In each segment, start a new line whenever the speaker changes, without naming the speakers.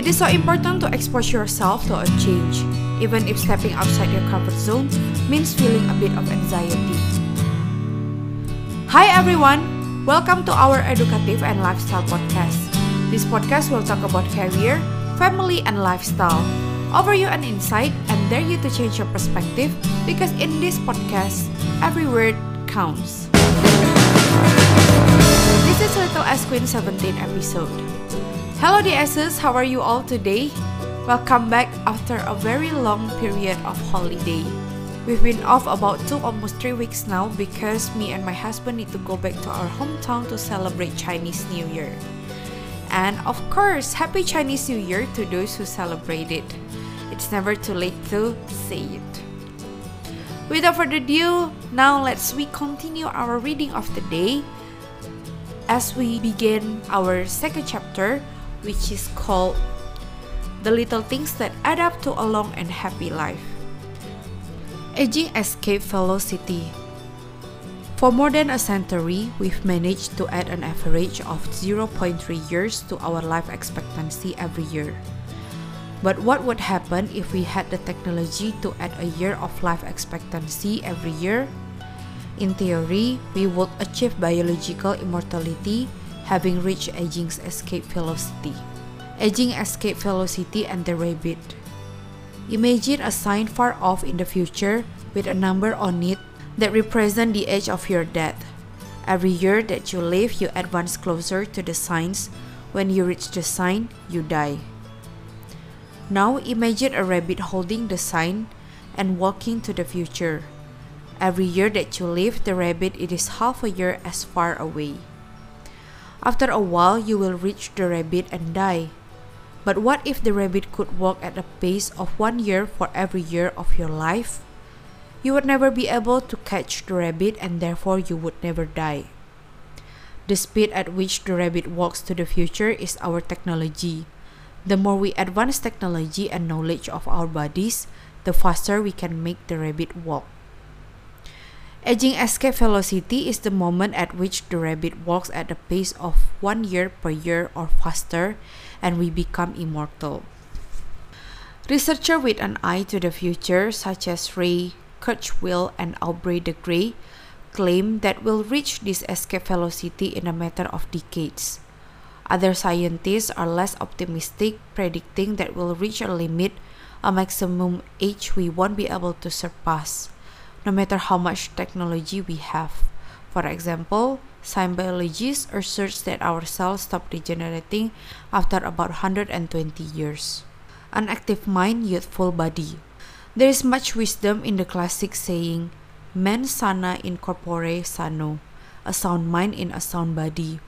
It is so important to expose yourself to a change, even if stepping outside your comfort zone means feeling a bit of anxiety. Hi everyone, welcome to our educative and lifestyle podcast. This podcast will talk about career, family, and lifestyle. Offer you an insight and dare you to change your perspective because in this podcast, every word counts. This is Little S Queen 17 episode. Hello DSs, how are you all today? Welcome back after a very long period of holiday. We've been off about two almost three weeks now because me and my husband need to go back to our hometown to celebrate Chinese New Year. And of course, Happy Chinese New Year to those who celebrate it. It's never too late to say it. Without further ado, now let's we continue our reading of the day as we begin our second chapter, which is called The Little Things That Add Up to a Long and Happy Life. Aging Escape Velocity. For more than a century, we've managed to add an average of 0.3 years to our life expectancy every year. But what would happen if we had the technology to add a year of life expectancy every year? In theory, we would achieve biological immortality having reached aging's escape velocity. Aging escape velocity and the rabbit. Imagine a sign far off in the future with a number on it that represent the age of your death. Every year that you live, you advance closer to the signs. When you reach the sign, you die. Now imagine a rabbit holding the sign and walking to the future. Every year that you live, the rabbit it is half a year as far away. After a while, you will reach the rabbit and die. But what if the rabbit could walk at a pace of one year for every year of your life? You would never be able to catch the rabbit and therefore you would never die. The speed at which the rabbit walks to the future is our technology. The more we advance technology and knowledge of our bodies, the faster we can make the rabbit walk. Aging escape velocity is the moment at which the rabbit walks at the pace of one year per year or faster and we become immortal. Researchers with an eye to the future, such as Ray Kurzweil and Aubrey de Grey, claim that we'll reach this escape velocity in a matter of decades. Other scientists are less optimistic, predicting that we'll reach a limit, a maximum age we won't be able to surpass no matter how much technology we have. For example, some biologists assert that our cells stop regenerating after about 120 years. An active mind, youthful body. There is much wisdom in the classic saying, "Mens sana in corpore sano," a sound mind in a sound body.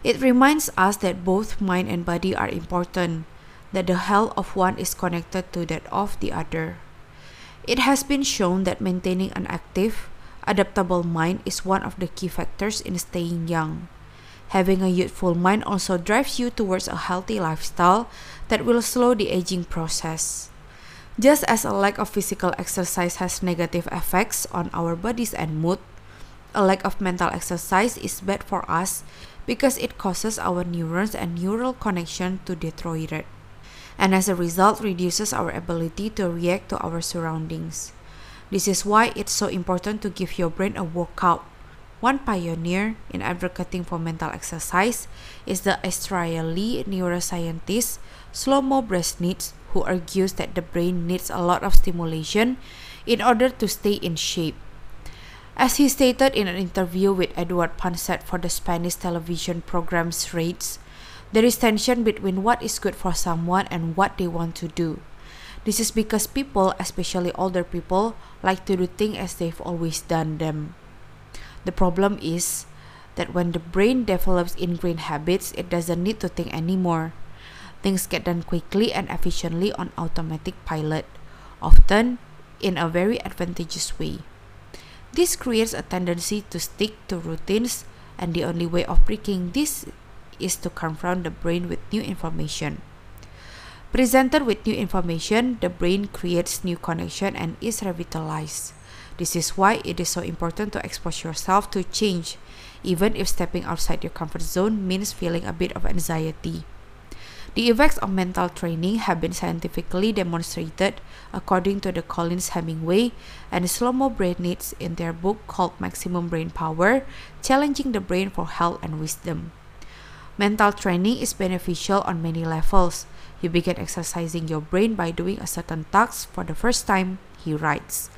It reminds us that both mind and body are important, that the health of one is connected to that of the other. It has been shown that maintaining an active, adaptable mind is one of the key factors in staying young. Having a youthful mind also drives you towards a healthy lifestyle that will slow the aging process. Just as a lack of physical exercise has negative effects on our bodies and mood, a lack of mental exercise is bad for us because it causes our neurons and neural connection to deteriorate and as a result reduces our ability to react to our surroundings. This is why it's so important to give your brain a workout. One pioneer in advocating for mental exercise is the Israeli neuroscientist Shlomo Breznitz, who argues that the brain needs a lot of stimulation in order to stay in shape. As he stated in an interview with Eduard Punset for the Spanish television program Redes, there is tension between what is good for someone and what they want to do. This is because people, especially older people, like to do things as they've always done them. The problem is that when the brain develops ingrained habits, it doesn't need to think anymore. Things get done quickly and efficiently on automatic pilot, often in a very advantageous way. This creates a tendency to stick to routines, and the only way of breaking this is to confront the brain with new information. Presented with new information, the brain creates new connection and is revitalized. This is why it is so important to expose yourself to change, even if stepping outside your comfort zone means feeling a bit of anxiety. The effects of mental training have been scientifically demonstrated according to the Collins Hemingway and Shlomo Breznitz in their book called Maximum Brain Power Challenging the Brain for Health and Wisdom. Mental training is beneficial on many levels. You begin exercising your brain by doing a certain task for the first time, he writes.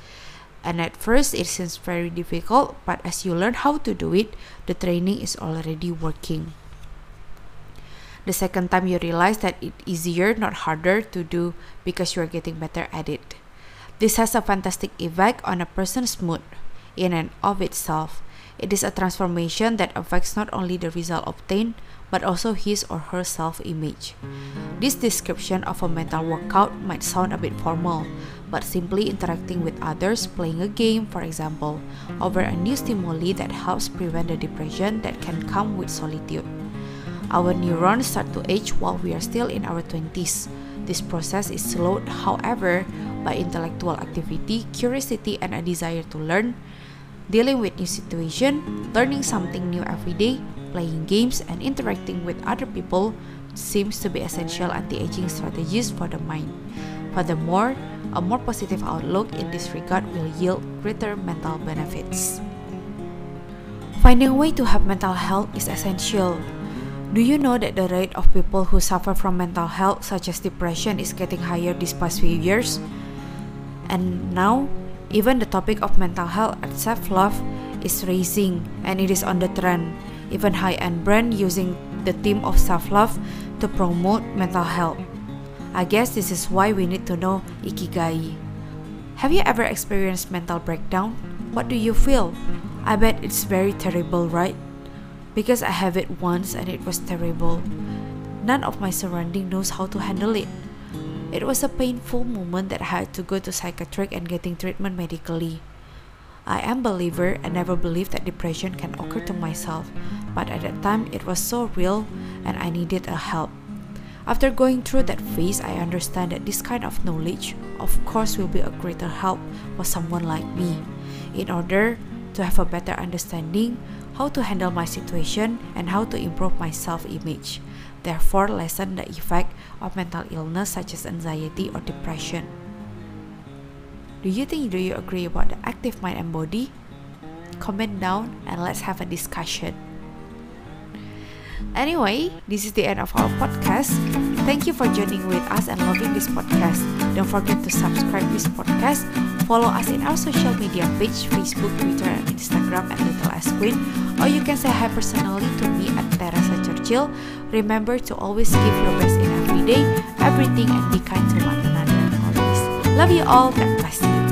And at first, it seems very difficult, but as you learn how to do it, the training is already working. The second time you realize that it's easier, not harder to do because you are getting better at it. This has a fantastic effect on a person's mood in and of itself. It is a transformation that affects not only the result obtained, but also his or her self image. This description of a mental workout might sound a bit formal, but simply interacting with others, playing a game, for example, over a new stimuli that helps prevent the depression that can come with solitude. Our neurons start to age while we are still in our 20s. This process is slowed, however, by intellectual activity, curiosity, and a desire to learn, dealing with new situation, learning something new every day, playing games, and interacting with other people seems to be essential anti-aging strategies for the mind. Furthermore, a more positive outlook in this regard will yield greater mental benefits. Finding a way to have mental health is essential. Do you know that the rate of people who suffer from mental health, such as depression, is getting higher these past few years? And now, even the topic of mental health and self love is rising and it is on the trend. Even high end brand using the theme of self love to promote mental health. I guess this is why we need to know ikigai. Have you ever experienced mental breakdown? What do you feel? I bet it's very terrible, right? because I have it once and it was terrible. None of my surrounding knows how to handle it. It was a painful moment that I had to go to psychiatric and getting treatment medically. I am believer and never believed that depression can occur to myself, but at that time it was so real and I needed a help. After going through that phase, I understand that this kind of knowledge, of course, will be a greater help for someone like me. In order to have a better understanding how to handle my situation, and how to improve my self image, therefore, lessen the effect of mental illness such as anxiety or depression. Do you think do you agree about the active mind and body? Comment down and let's have a discussion. Anyway, this is the end of our podcast. Thank you for joining with us and loving this podcast. Don't forget to subscribe this podcast. Follow us in our social media page, Facebook, Twitter, and Instagram at Little S Queen. Or you can say hi personally to me at Teresa Churchill. Remember to always give your best in every day, everything, and be kind to one another always. Love you all. God bless you.